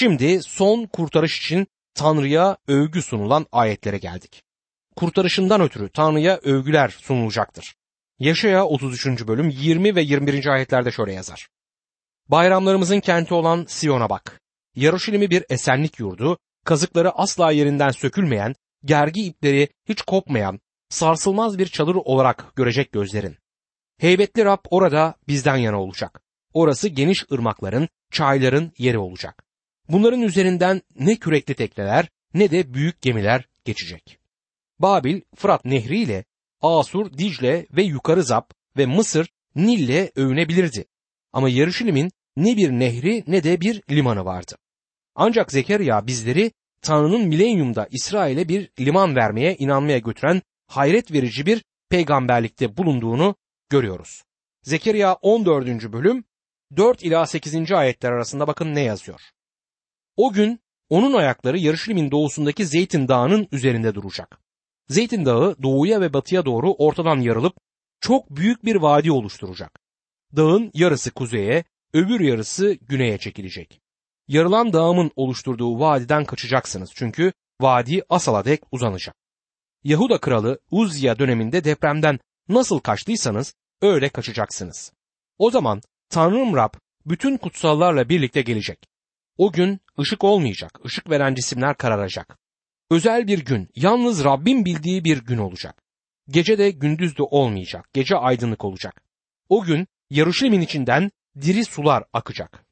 Şimdi son kurtarış için Tanrı'ya övgü sunulan ayetlere geldik. Kurtarışından ötürü Tanrı'ya övgüler sunulacaktır. Yaşaya 33. bölüm 20 ve 21. ayetlerde şöyle yazar. Bayramlarımızın kenti olan Siyon'a bak. Yarışilimi bir esenlik yurdu, kazıkları asla yerinden sökülmeyen, gergi ipleri hiç kopmayan, sarsılmaz bir çadır olarak görecek gözlerin. Heybetli Rab orada bizden yana olacak. Orası geniş ırmakların, çayların yeri olacak. Bunların üzerinden ne kürekli tekneler ne de büyük gemiler geçecek. Babil, Fırat Nehri ile Asur, Dicle ve Yukarı Zap ve Mısır Nil'le övünebilirdi. Ama Yarışilim'in ne bir nehri ne de bir limanı vardı. Ancak Zekeriya bizleri Tanrı'nın milenyumda İsrail'e bir liman vermeye inanmaya götüren hayret verici bir peygamberlikte bulunduğunu görüyoruz. Zekeriya 14. bölüm 4 ila 8. ayetler arasında bakın ne yazıyor. O gün onun ayakları Yarışilim'in doğusundaki Zeytin Dağı'nın üzerinde duracak. Zeytin Dağı doğuya ve batıya doğru ortadan yarılıp çok büyük bir vadi oluşturacak. Dağın yarısı kuzeye, öbür yarısı güneye çekilecek. Yarılan dağımın oluşturduğu vadiden kaçacaksınız çünkü vadi Asal'a dek uzanacak. Yahuda kralı Uzziya döneminde depremden nasıl kaçtıysanız öyle kaçacaksınız. O zaman Tanrım Rab bütün kutsallarla birlikte gelecek. O gün ışık olmayacak, ışık veren cisimler kararacak. Özel bir gün, yalnız Rabbin bildiği bir gün olacak. Gece de gündüz de olmayacak, gece aydınlık olacak. O gün Yaruşilim'in içinden diri sular akacak.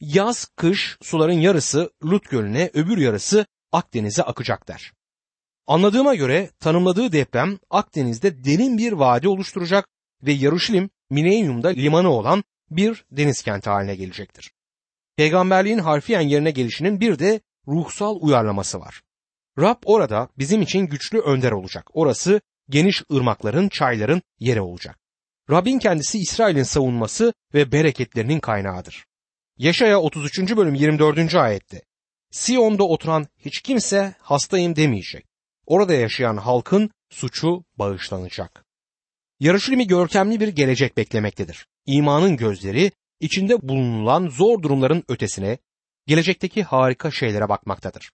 Yaz, kış suların yarısı Lut Gölü'ne, öbür yarısı Akdeniz'e akacak der. Anladığıma göre tanımladığı deprem Akdeniz'de derin bir vadi oluşturacak ve Yaruşilim Minenyum'da limanı olan bir deniz kenti haline gelecektir. Peygamberliğin harfiyen yerine gelişinin bir de ruhsal uyarlaması var. Rab orada bizim için güçlü önder olacak. Orası geniş ırmakların, çayların yeri olacak. Rabbin kendisi İsrail'in savunması ve bereketlerinin kaynağıdır. Yaşaya 33. bölüm 24. ayette Siyon'da oturan hiç kimse hastayım demeyecek. Orada yaşayan halkın suçu bağışlanacak. Yarışılimi görkemli bir gelecek beklemektedir. İmanın gözleri içinde bulunulan zor durumların ötesine, gelecekteki harika şeylere bakmaktadır.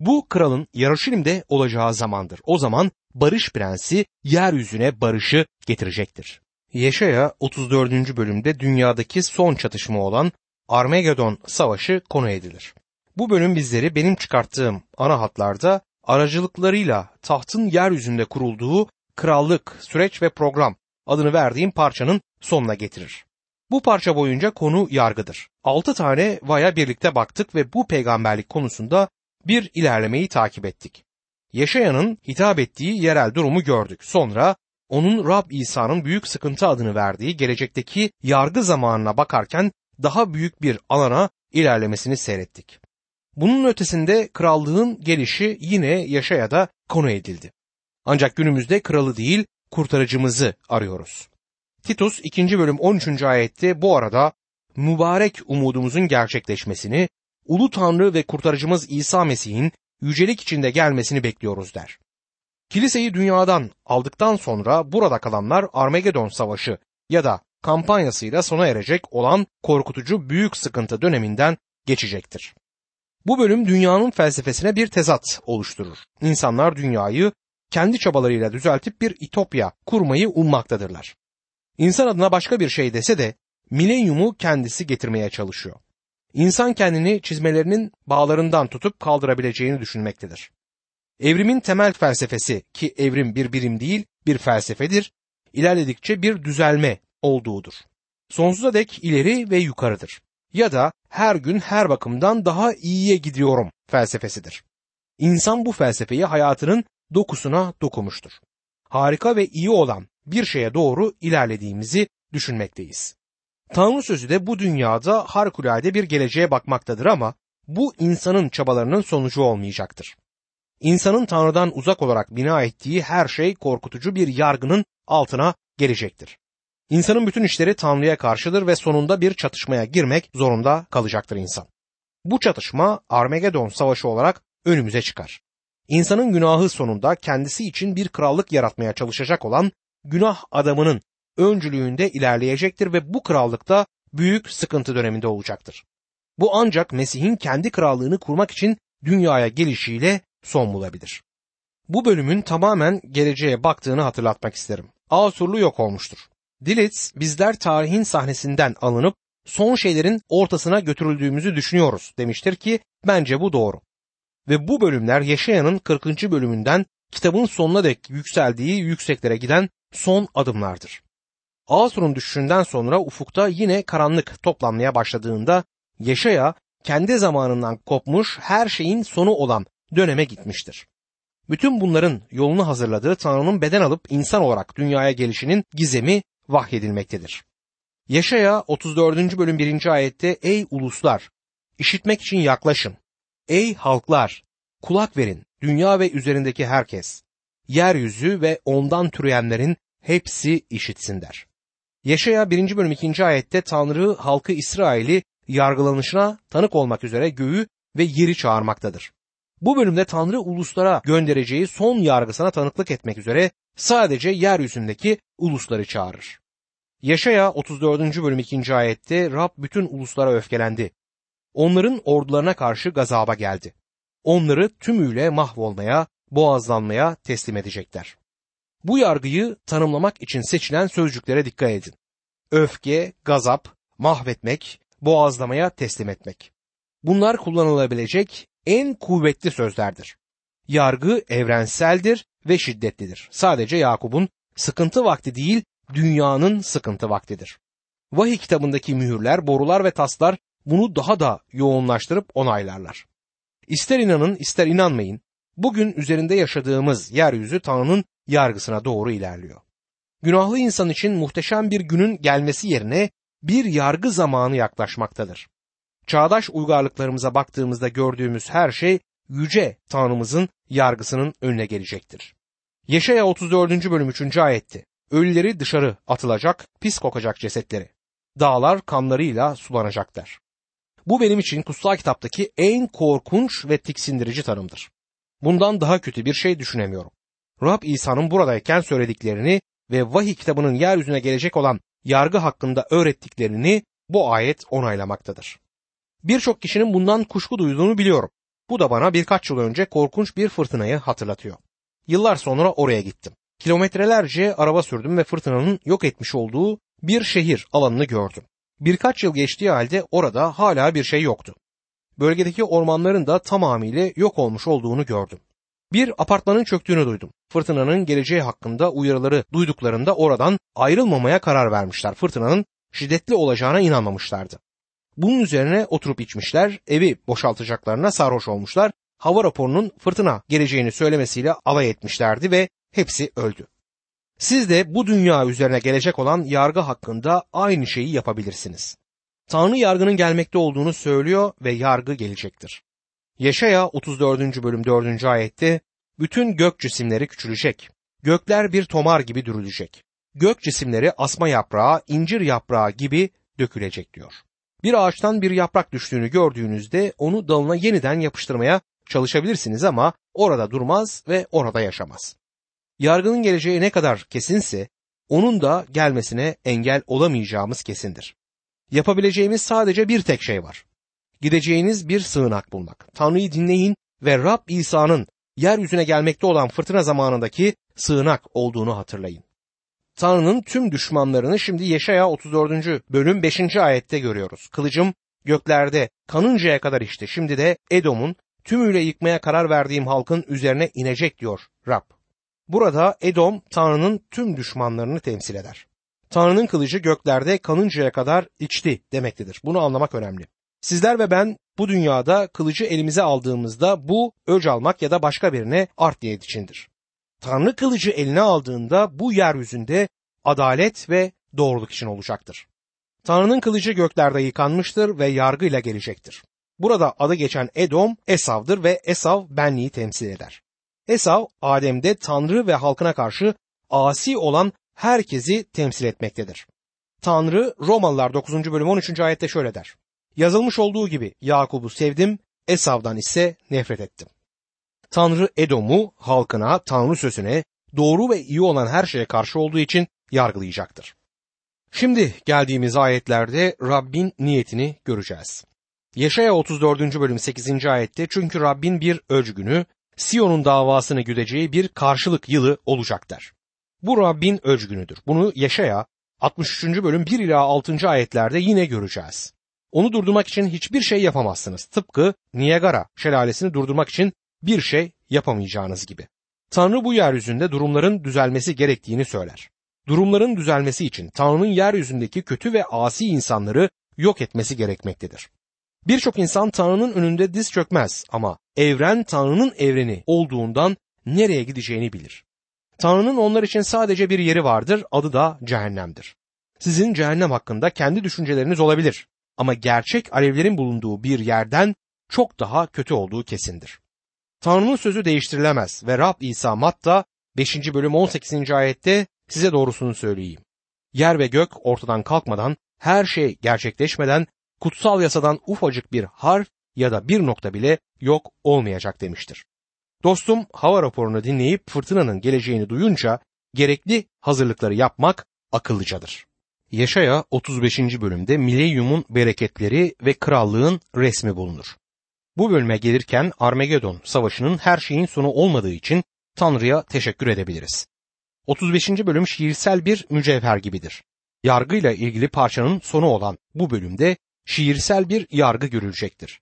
Bu kralın Yarışilim'de olacağı zamandır. O zaman barış prensi yeryüzüne barışı getirecektir. Yeşaya 34. bölümde dünyadaki son çatışma olan Armagedon savaşı konu edilir. Bu bölüm bizleri benim çıkarttığım ana hatlarda aracılıklarıyla tahtın yeryüzünde kurulduğu krallık, süreç ve program adını verdiğim parçanın sonuna getirir. Bu parça boyunca konu yargıdır. Altı tane vaya birlikte baktık ve bu peygamberlik konusunda bir ilerlemeyi takip ettik. Yaşayanın hitap ettiği yerel durumu gördük. Sonra onun Rab İsa'nın büyük sıkıntı adını verdiği gelecekteki yargı zamanına bakarken daha büyük bir alana ilerlemesini seyrettik. Bunun ötesinde krallığın gelişi yine Yaşaya'da konu edildi. Ancak günümüzde kralı değil kurtarıcımızı arıyoruz. Titus 2. bölüm 13. ayette bu arada mübarek umudumuzun gerçekleşmesini, ulu Tanrı ve kurtarıcımız İsa Mesih'in yücelik içinde gelmesini bekliyoruz der. Kiliseyi dünyadan aldıktan sonra burada kalanlar Armagedon Savaşı ya da kampanyasıyla sona erecek olan korkutucu büyük sıkıntı döneminden geçecektir. Bu bölüm dünyanın felsefesine bir tezat oluşturur. İnsanlar dünyayı kendi çabalarıyla düzeltip bir itopya kurmayı ummaktadırlar. İnsan adına başka bir şey dese de milenyumu kendisi getirmeye çalışıyor. İnsan kendini çizmelerinin bağlarından tutup kaldırabileceğini düşünmektedir. Evrimin temel felsefesi ki evrim bir birim değil bir felsefedir, ilerledikçe bir düzelme olduğudur. Sonsuza dek ileri ve yukarıdır. Ya da her gün her bakımdan daha iyiye gidiyorum felsefesidir. İnsan bu felsefeyi hayatının dokusuna dokumuştur. Harika ve iyi olan bir şeye doğru ilerlediğimizi düşünmekteyiz. Tanrı sözü de bu dünyada harikulade bir geleceğe bakmaktadır ama bu insanın çabalarının sonucu olmayacaktır. İnsanın Tanrı'dan uzak olarak bina ettiği her şey korkutucu bir yargının altına gelecektir. İnsanın bütün işleri Tanrı'ya karşıdır ve sonunda bir çatışmaya girmek zorunda kalacaktır insan. Bu çatışma Armagedon savaşı olarak önümüze çıkar. İnsanın günahı sonunda kendisi için bir krallık yaratmaya çalışacak olan günah adamının öncülüğünde ilerleyecektir ve bu krallıkta büyük sıkıntı döneminde olacaktır. Bu ancak Mesih'in kendi krallığını kurmak için dünyaya gelişiyle son bulabilir. Bu bölümün tamamen geleceğe baktığını hatırlatmak isterim. Asurlu yok olmuştur. Dilitz bizler tarihin sahnesinden alınıp son şeylerin ortasına götürüldüğümüzü düşünüyoruz demiştir ki bence bu doğru. Ve bu bölümler Yaşayan'ın 40. bölümünden kitabın sonuna dek yükseldiği yükseklere giden son adımlardır. Asur'un düşüşünden sonra ufukta yine karanlık toplanmaya başladığında Yaşaya kendi zamanından kopmuş her şeyin sonu olan döneme gitmiştir. Bütün bunların yolunu hazırladığı Tanrı'nın beden alıp insan olarak dünyaya gelişinin gizemi vahyedilmektedir. Yaşaya 34. bölüm 1. ayette Ey uluslar! işitmek için yaklaşın. Ey halklar! Kulak verin dünya ve üzerindeki herkes. Yeryüzü ve ondan türeyenlerin hepsi işitsin der. Yaşaya 1. bölüm 2. ayette Tanrı halkı İsrail'i yargılanışına tanık olmak üzere göğü ve yeri çağırmaktadır. Bu bölümde Tanrı uluslara göndereceği son yargısına tanıklık etmek üzere sadece yeryüzündeki ulusları çağırır. Yaşaya 34. bölüm 2. ayette Rab bütün uluslara öfkelendi. Onların ordularına karşı gazaba geldi. Onları tümüyle mahvolmaya, boğazlanmaya teslim edecekler. Bu yargıyı tanımlamak için seçilen sözcüklere dikkat edin. Öfke, gazap, mahvetmek, boğazlamaya teslim etmek. Bunlar kullanılabilecek en kuvvetli sözlerdir. Yargı evrenseldir ve şiddetlidir. Sadece Yakup'un sıkıntı vakti değil, dünyanın sıkıntı vaktidir. Vahiy kitabındaki mühürler, borular ve taslar bunu daha da yoğunlaştırıp onaylarlar. İster inanın ister inanmayın, bugün üzerinde yaşadığımız yeryüzü Tanrı'nın yargısına doğru ilerliyor. Günahlı insan için muhteşem bir günün gelmesi yerine bir yargı zamanı yaklaşmaktadır. Çağdaş uygarlıklarımıza baktığımızda gördüğümüz her şey yüce Tanrımızın yargısının önüne gelecektir. Yeşaya 34. bölüm 3. ayetti. Ölüleri dışarı atılacak, pis kokacak cesetleri. Dağlar kanlarıyla sulanacaklar. Bu benim için kutsal kitaptaki en korkunç ve tiksindirici tanımdır. Bundan daha kötü bir şey düşünemiyorum. Rab İsa'nın buradayken söylediklerini ve vahiy kitabının yeryüzüne gelecek olan yargı hakkında öğrettiklerini bu ayet onaylamaktadır. Birçok kişinin bundan kuşku duyduğunu biliyorum. Bu da bana birkaç yıl önce korkunç bir fırtınayı hatırlatıyor. Yıllar sonra oraya gittim. Kilometrelerce araba sürdüm ve fırtınanın yok etmiş olduğu bir şehir alanını gördüm. Birkaç yıl geçtiği halde orada hala bir şey yoktu. Bölgedeki ormanların da tamamıyla yok olmuş olduğunu gördüm. Bir apartmanın çöktüğünü duydum. Fırtınanın geleceği hakkında uyarıları duyduklarında oradan ayrılmamaya karar vermişler. Fırtınanın şiddetli olacağına inanmamışlardı. Bunun üzerine oturup içmişler, evi boşaltacaklarına sarhoş olmuşlar, hava raporunun fırtına geleceğini söylemesiyle alay etmişlerdi ve hepsi öldü. Siz de bu dünya üzerine gelecek olan yargı hakkında aynı şeyi yapabilirsiniz. Tanrı yargının gelmekte olduğunu söylüyor ve yargı gelecektir. Yaşaya 34. bölüm 4. ayette bütün gök cisimleri küçülecek. Gökler bir tomar gibi dürülecek. Gök cisimleri asma yaprağı, incir yaprağı gibi dökülecek diyor. Bir ağaçtan bir yaprak düştüğünü gördüğünüzde onu dalına yeniden yapıştırmaya çalışabilirsiniz ama orada durmaz ve orada yaşamaz. Yargının geleceği ne kadar kesinse onun da gelmesine engel olamayacağımız kesindir. Yapabileceğimiz sadece bir tek şey var. Gideceğiniz bir sığınak bulmak. Tanrı'yı dinleyin ve Rab İsa'nın yeryüzüne gelmekte olan fırtına zamanındaki sığınak olduğunu hatırlayın. Tanrı'nın tüm düşmanlarını şimdi Yeşaya 34. bölüm 5. ayette görüyoruz. Kılıcım göklerde kanıncaya kadar işte şimdi de Edom'un tümüyle yıkmaya karar verdiğim halkın üzerine inecek diyor Rab. Burada Edom Tanrı'nın tüm düşmanlarını temsil eder. Tanrı'nın kılıcı göklerde kanıncaya kadar içti demektedir. Bunu anlamak önemli. Sizler ve ben bu dünyada kılıcı elimize aldığımızda bu öc almak ya da başka birine art niyet içindir. Tanrı kılıcı eline aldığında bu yeryüzünde adalet ve doğruluk için olacaktır. Tanrı'nın kılıcı göklerde yıkanmıştır ve yargıyla gelecektir. Burada adı geçen Edom Esav'dır ve Esav benliği temsil eder. Esav Adem'de Tanrı ve halkına karşı asi olan herkesi temsil etmektedir. Tanrı Romalılar 9. bölüm 13. ayette şöyle der. Yazılmış olduğu gibi Yakub'u sevdim, Esav'dan ise nefret ettim. Tanrı Edom'u halkına, Tanrı sözüne, doğru ve iyi olan her şeye karşı olduğu için yargılayacaktır. Şimdi geldiğimiz ayetlerde Rabbin niyetini göreceğiz. Yaşaya 34. bölüm 8. ayette çünkü Rabbin bir ölçgünü, Siyon'un davasını güdeceği bir karşılık yılı olacak der. Bu Rabbin ölçgünüdür. Bunu Yaşaya 63. bölüm 1 ila 6. ayetlerde yine göreceğiz. Onu durdurmak için hiçbir şey yapamazsınız. Tıpkı Niagara şelalesini durdurmak için bir şey yapamayacağınız gibi. Tanrı bu yeryüzünde durumların düzelmesi gerektiğini söyler. Durumların düzelmesi için Tanrı'nın yeryüzündeki kötü ve asi insanları yok etmesi gerekmektedir. Birçok insan Tanrı'nın önünde diz çökmez ama evren Tanrı'nın evreni olduğundan nereye gideceğini bilir. Tanrı'nın onlar için sadece bir yeri vardır, adı da cehennemdir. Sizin cehennem hakkında kendi düşünceleriniz olabilir ama gerçek alevlerin bulunduğu bir yerden çok daha kötü olduğu kesindir. Tanrı'nın sözü değiştirilemez ve Rab İsa Matta 5. bölüm 18. ayette size doğrusunu söyleyeyim. Yer ve gök ortadan kalkmadan, her şey gerçekleşmeden kutsal yasadan ufacık bir harf ya da bir nokta bile yok olmayacak demiştir. Dostum hava raporunu dinleyip fırtınanın geleceğini duyunca gerekli hazırlıkları yapmak akıllıcadır. Yaşaya 35. bölümde milenyumun bereketleri ve krallığın resmi bulunur. Bu bölüme gelirken Armagedon savaşının her şeyin sonu olmadığı için Tanrı'ya teşekkür edebiliriz. 35. bölüm şiirsel bir mücevher gibidir. Yargıyla ilgili parçanın sonu olan bu bölümde şiirsel bir yargı görülecektir.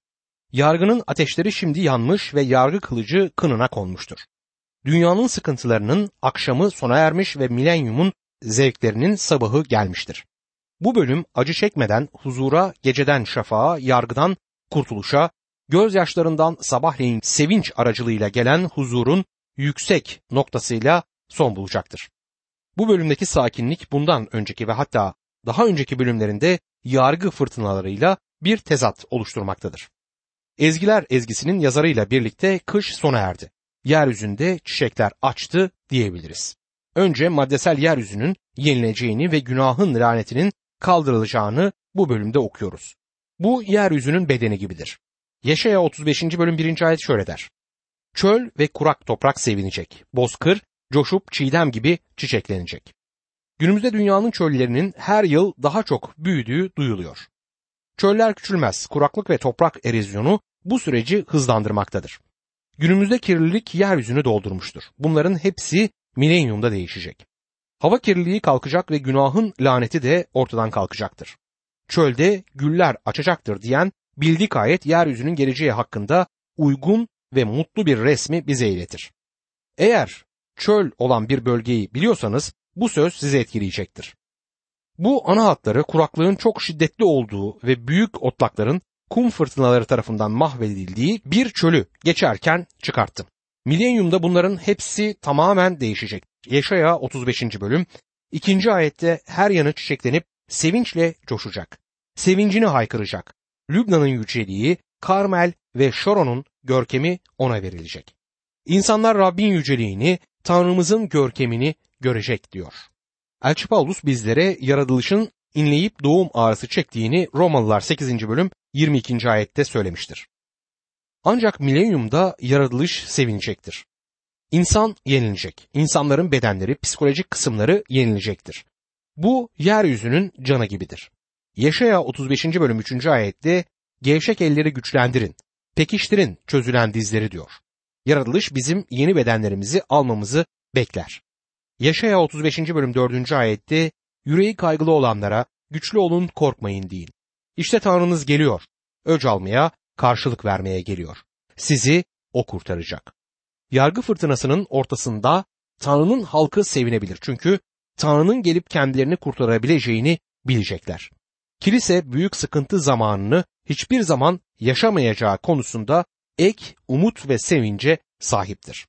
Yargının ateşleri şimdi yanmış ve yargı kılıcı kınına konmuştur. Dünyanın sıkıntılarının akşamı sona ermiş ve milenyumun zevklerinin sabahı gelmiştir. Bu bölüm acı çekmeden huzura, geceden şafağa, yargıdan kurtuluşa, gözyaşlarından sabahleyin sevinç aracılığıyla gelen huzurun yüksek noktasıyla son bulacaktır. Bu bölümdeki sakinlik bundan önceki ve hatta daha önceki bölümlerinde yargı fırtınalarıyla bir tezat oluşturmaktadır. Ezgiler ezgisinin yazarıyla birlikte kış sona erdi. Yeryüzünde çiçekler açtı diyebiliriz. Önce maddesel yeryüzünün yenileceğini ve günahın lanetinin kaldırılacağını bu bölümde okuyoruz. Bu yeryüzünün bedeni gibidir. Yeşaya 35. bölüm 1. ayet şöyle der. Çöl ve kurak toprak sevinecek. Bozkır coşup çiğdem gibi çiçeklenecek. Günümüzde dünyanın çöllerinin her yıl daha çok büyüdüğü duyuluyor. Çöller küçülmez, kuraklık ve toprak erozyonu bu süreci hızlandırmaktadır. Günümüzde kirlilik yeryüzünü doldurmuştur. Bunların hepsi milenyumda değişecek. Hava kirliliği kalkacak ve günahın laneti de ortadan kalkacaktır. Çölde güller açacaktır diyen bildik ayet yeryüzünün geleceği hakkında uygun ve mutlu bir resmi bize iletir. Eğer çöl olan bir bölgeyi biliyorsanız bu söz sizi etkileyecektir. Bu ana hatları kuraklığın çok şiddetli olduğu ve büyük otlakların kum fırtınaları tarafından mahvedildiği bir çölü geçerken çıkarttım. Milenyumda bunların hepsi tamamen değişecek. Yeşaya 35. bölüm 2. ayette her yanı çiçeklenip sevinçle coşacak. Sevincini haykıracak. Lübnan'ın yüceliği, Karmel ve Şoron'un görkemi ona verilecek. İnsanlar Rabbin yüceliğini, Tanrımızın görkemini görecek diyor. Elçi Paulus bizlere yaratılışın inleyip doğum ağrısı çektiğini Romalılar 8. bölüm 22. ayette söylemiştir. Ancak milenyumda yaratılış sevinecektir. İnsan yenilecek. İnsanların bedenleri, psikolojik kısımları yenilecektir. Bu yeryüzünün canı gibidir. Yaşaya 35. bölüm 3. ayette gevşek elleri güçlendirin, pekiştirin çözülen dizleri diyor. Yaratılış bizim yeni bedenlerimizi almamızı bekler. Yaşaya 35. bölüm 4. ayette yüreği kaygılı olanlara güçlü olun korkmayın deyin. İşte Tanrınız geliyor. Öc almaya, karşılık vermeye geliyor. Sizi o kurtaracak. Yargı fırtınasının ortasında Tanrı'nın halkı sevinebilir. Çünkü Tanrı'nın gelip kendilerini kurtarabileceğini bilecekler. Kilise büyük sıkıntı zamanını hiçbir zaman yaşamayacağı konusunda ek, umut ve sevince sahiptir.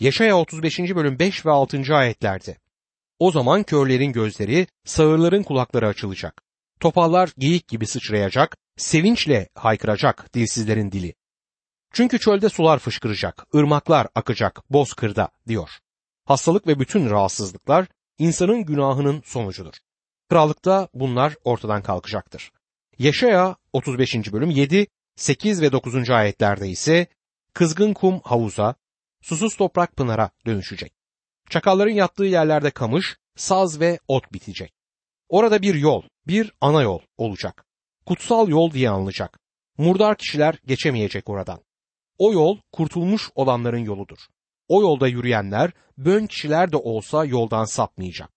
Yaşaya 35. bölüm 5 ve 6. ayetlerde. O zaman körlerin gözleri, sağırların kulakları açılacak. Topallar geyik gibi sıçrayacak, sevinçle haykıracak dilsizlerin dili. Çünkü çölde sular fışkıracak, ırmaklar akacak bozkırda diyor. Hastalık ve bütün rahatsızlıklar insanın günahının sonucudur. Krallıkta bunlar ortadan kalkacaktır. Yaşaya 35. bölüm 7, 8 ve 9. ayetlerde ise kızgın kum havuza, susuz toprak pınara dönüşecek. Çakalların yattığı yerlerde kamış, saz ve ot bitecek. Orada bir yol, bir ana yol olacak. Kutsal yol diye anılacak. Murdar kişiler geçemeyecek oradan. O yol kurtulmuş olanların yoludur. O yolda yürüyenler bön kişiler de olsa yoldan sapmayacak.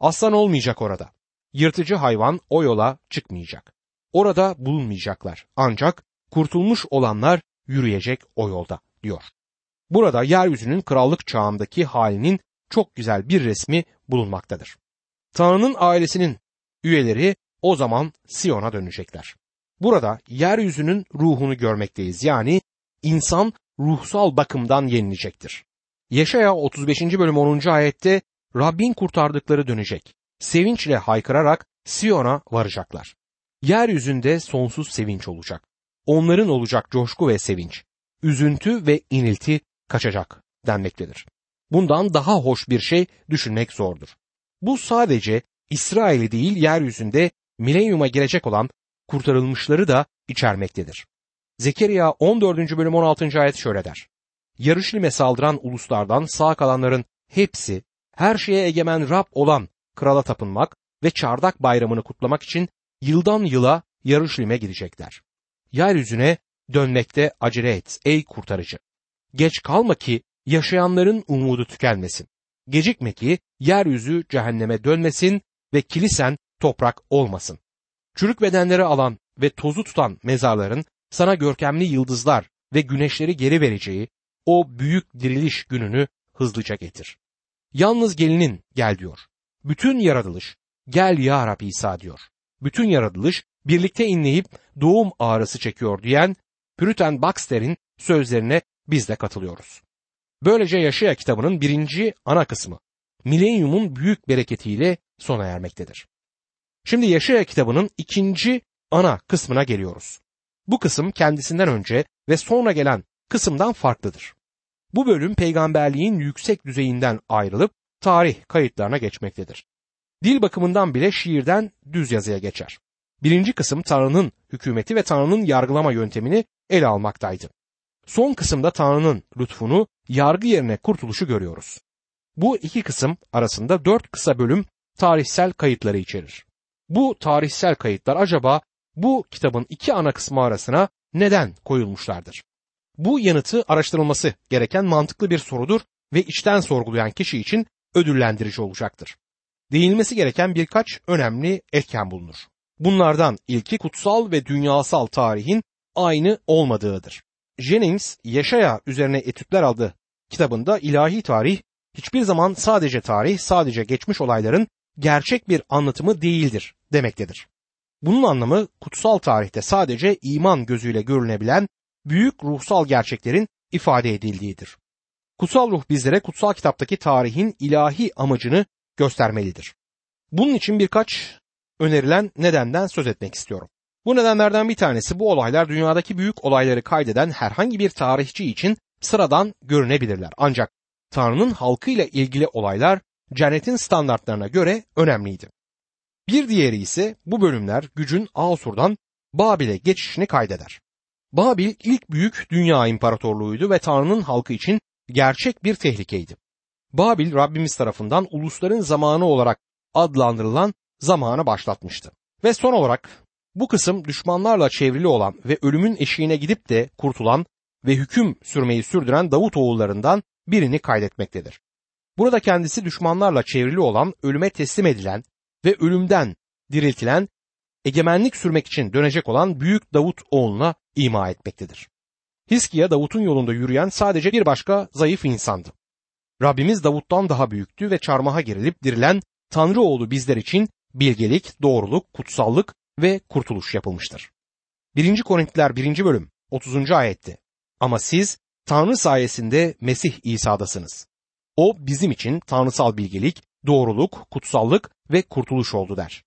Aslan olmayacak orada. Yırtıcı hayvan o yola çıkmayacak. Orada bulunmayacaklar. Ancak kurtulmuş olanlar yürüyecek o yolda diyor. Burada yeryüzünün krallık çağındaki halinin çok güzel bir resmi bulunmaktadır. Tanrı'nın ailesinin üyeleri o zaman Siyon'a dönecekler. Burada yeryüzünün ruhunu görmekteyiz. Yani insan ruhsal bakımdan yenilecektir. Yaşaya 35. bölüm 10. ayette Rabbin kurtardıkları dönecek. Sevinçle haykırarak Siyon'a varacaklar. Yeryüzünde sonsuz sevinç olacak. Onların olacak coşku ve sevinç. Üzüntü ve inilti kaçacak denmektedir. Bundan daha hoş bir şey düşünmek zordur. Bu sadece İsrail'i değil yeryüzünde milenyuma girecek olan kurtarılmışları da içermektedir. Zekeriya 14. bölüm 16. ayet şöyle der. Yarışlime saldıran uluslardan sağ kalanların hepsi her şeye egemen Rab olan krala tapınmak ve çardak bayramını kutlamak için yıldan yıla Yarışlim'e gidecekler. Yeryüzüne dönmekte acele et ey kurtarıcı. Geç kalma ki yaşayanların umudu tükenmesin. Gecikme ki yeryüzü cehenneme dönmesin ve kilisen toprak olmasın. Çürük bedenleri alan ve tozu tutan mezarların sana görkemli yıldızlar ve güneşleri geri vereceği o büyük diriliş gününü hızlıca getir. Yalnız gelinin gel diyor. Bütün yaratılış gel ya Rab İsa diyor. Bütün yaratılış birlikte inleyip doğum ağrısı çekiyor diyen Püriten Baxter'in sözlerine biz de katılıyoruz. Böylece Yaşaya kitabının birinci ana kısmı milenyumun büyük bereketiyle sona ermektedir. Şimdi Yaşaya kitabının ikinci ana kısmına geliyoruz. Bu kısım kendisinden önce ve sonra gelen kısımdan farklıdır. Bu bölüm peygamberliğin yüksek düzeyinden ayrılıp tarih kayıtlarına geçmektedir. Dil bakımından bile şiirden düz yazıya geçer. Birinci kısım Tanrı'nın hükümeti ve Tanrı'nın yargılama yöntemini ele almaktaydı. Son kısımda Tanrı'nın lütfunu, yargı yerine kurtuluşu görüyoruz. Bu iki kısım arasında dört kısa bölüm tarihsel kayıtları içerir. Bu tarihsel kayıtlar acaba bu kitabın iki ana kısmı arasına neden koyulmuşlardır? Bu yanıtı araştırılması gereken mantıklı bir sorudur ve içten sorgulayan kişi için ödüllendirici olacaktır. Değinilmesi gereken birkaç önemli etken bulunur. Bunlardan ilki kutsal ve dünyasal tarihin aynı olmadığıdır. Jennings, Yaşaya üzerine etütler aldı kitabında ilahi tarih hiçbir zaman sadece tarih, sadece geçmiş olayların gerçek bir anlatımı değildir demektedir. Bunun anlamı kutsal tarihte sadece iman gözüyle görülebilen büyük ruhsal gerçeklerin ifade edildiğidir. Kutsal ruh bizlere kutsal kitaptaki tarihin ilahi amacını göstermelidir. Bunun için birkaç önerilen nedenden söz etmek istiyorum. Bu nedenlerden bir tanesi bu olaylar dünyadaki büyük olayları kaydeden herhangi bir tarihçi için sıradan görünebilirler. Ancak Tanrı'nın halkıyla ilgili olaylar cennetin standartlarına göre önemliydi. Bir diğeri ise bu bölümler gücün Asur'dan Babil'e geçişini kaydeder. Babil ilk büyük dünya imparatorluğuydu ve Tanrı'nın halkı için gerçek bir tehlikeydi. Babil Rabbimiz tarafından ulusların zamanı olarak adlandırılan zamanı başlatmıştı. Ve son olarak bu kısım düşmanlarla çevrili olan ve ölümün eşiğine gidip de kurtulan ve hüküm sürmeyi sürdüren Davut oğullarından birini kaydetmektedir. Burada kendisi düşmanlarla çevrili olan, ölüme teslim edilen ve ölümden diriltilen, egemenlik sürmek için dönecek olan büyük Davut oğluna ima etmektedir. Hiskiya Davut'un yolunda yürüyen sadece bir başka zayıf insandı. Rabbimiz Davut'tan daha büyüktü ve çarmıha gerilip dirilen Tanrı oğlu bizler için bilgelik, doğruluk, kutsallık ve kurtuluş yapılmıştır. 1. Korintiler 1. bölüm 30. ayette Ama siz Tanrı sayesinde Mesih İsa'dasınız. O bizim için tanrısal bilgelik, doğruluk, kutsallık ve kurtuluş oldu der.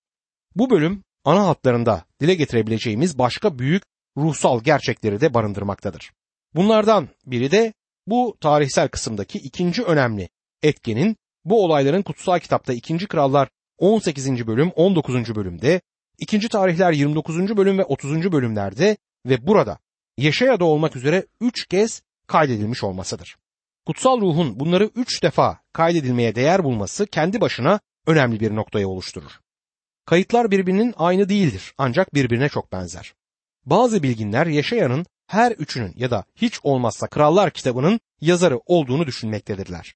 Bu bölüm ana hatlarında dile getirebileceğimiz başka büyük ruhsal gerçekleri de barındırmaktadır. Bunlardan biri de bu tarihsel kısımdaki ikinci önemli etkenin bu olayların kutsal kitapta 2. Krallar 18. bölüm 19. bölümde, 2. Tarihler 29. bölüm ve 30. bölümlerde ve burada Yaşaya'da olmak üzere 3 kez kaydedilmiş olmasıdır. Kutsal ruhun bunları 3 defa kaydedilmeye değer bulması kendi başına önemli bir noktayı oluşturur. Kayıtlar birbirinin aynı değildir ancak birbirine çok benzer. Bazı bilginler Yaşaya'nın her üçünün ya da hiç olmazsa Krallar kitabının yazarı olduğunu düşünmektedirler.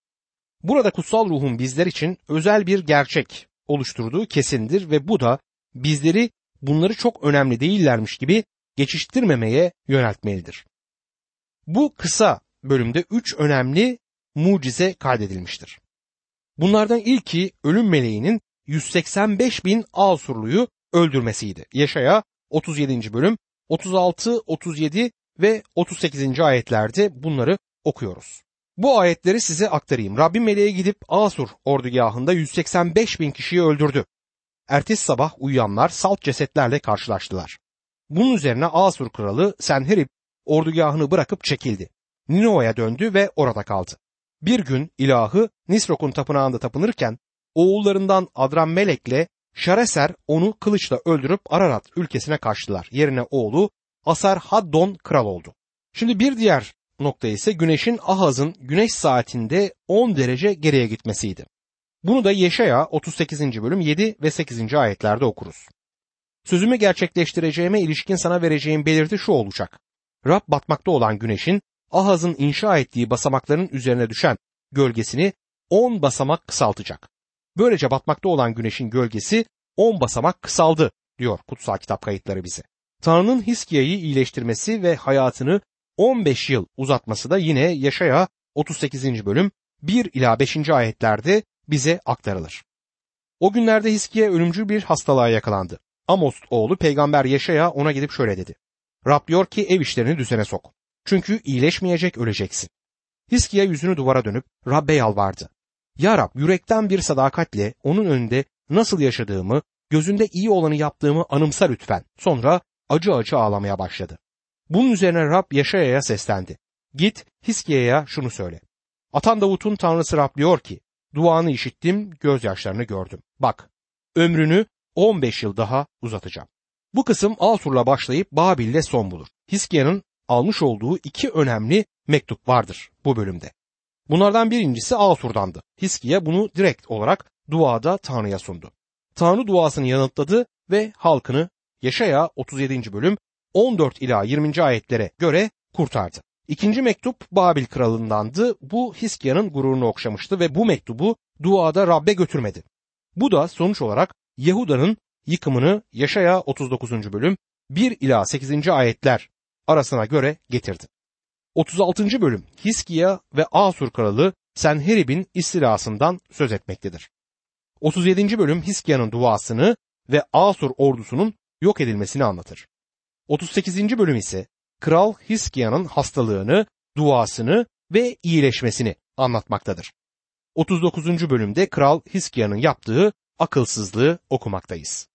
Burada kutsal ruhun bizler için özel bir gerçek oluşturduğu kesindir ve bu da bizleri bunları çok önemli değillermiş gibi geçiştirmemeye yöneltmelidir. Bu kısa bölümde üç önemli mucize kaydedilmiştir. Bunlardan ilki ölüm meleğinin 185 bin Asurluyu öldürmesiydi. Yaşaya 37. bölüm 36, 37 ve 38. ayetlerde bunları okuyoruz. Bu ayetleri size aktarayım. Rabbim meleğe gidip Asur ordugahında 185 bin kişiyi öldürdü. Ertesi sabah uyuyanlar salt cesetlerle karşılaştılar. Bunun üzerine Asur kralı Senherib ordugahını bırakıp çekildi. Ninova'ya döndü ve orada kaldı. Bir gün ilahı Nisrok'un tapınağında tapınırken oğullarından Adrammelek'le Şareser onu kılıçla öldürüp Ararat ülkesine kaçtılar. Yerine oğlu Asar Haddon kral oldu. Şimdi bir diğer nokta ise güneşin Ahaz'ın güneş saatinde 10 derece geriye gitmesiydi. Bunu da Yeşaya 38. bölüm 7 ve 8. ayetlerde okuruz. Sözümü gerçekleştireceğime ilişkin sana vereceğim belirti şu olacak. Rab batmakta olan güneşin Ahaz'ın inşa ettiği basamakların üzerine düşen gölgesini 10 basamak kısaltacak. Böylece batmakta olan güneşin gölgesi 10 basamak kısaldı diyor kutsal kitap kayıtları bize. Tanrı'nın Hiskia'yı iyileştirmesi ve hayatını 15 yıl uzatması da yine Yaşaya 38. bölüm 1 ila 5. ayetlerde bize aktarılır. O günlerde Hiskiye ölümcül bir hastalığa yakalandı. Amos oğlu peygamber Yaşaya ona gidip şöyle dedi. Rab diyor ki ev işlerini düzene sok. Çünkü iyileşmeyecek öleceksin. Hiskiye yüzünü duvara dönüp Rab'be yalvardı. Ya Rab yürekten bir sadakatle onun önünde nasıl yaşadığımı, gözünde iyi olanı yaptığımı anımsa lütfen. Sonra acı acı ağlamaya başladı. Bunun üzerine Rab Yaşaya'ya seslendi. Git Hiskiye'ye şunu söyle. Atan Davut'un tanrısı Rab diyor ki, duanı işittim, gözyaşlarını gördüm. Bak, ömrünü 15 yıl daha uzatacağım. Bu kısım Asur'la başlayıp Babil'le son bulur. Hiskiye'nin almış olduğu iki önemli mektup vardır bu bölümde. Bunlardan birincisi Asur'dandı. Hiskiye bunu direkt olarak duada Tanrı'ya sundu. Tanrı duasını yanıtladı ve halkını Yaşaya 37. bölüm 14 ila 20. ayetlere göre kurtardı. İkinci mektup Babil kralındandı. Bu Hiskia'nın gururunu okşamıştı ve bu mektubu duada Rab'be götürmedi. Bu da sonuç olarak Yahuda'nın yıkımını Yaşaya 39. bölüm 1 ila 8. ayetler arasına göre getirdi. 36. bölüm Hiskiya ve Asur kralı Senherib'in istilasından söz etmektedir. 37. bölüm Hiskiya'nın duasını ve Asur ordusunun yok edilmesini anlatır. 38. bölüm ise Kral Hiskiya'nın hastalığını, duasını ve iyileşmesini anlatmaktadır. 39. bölümde Kral Hiskiya'nın yaptığı akılsızlığı okumaktayız.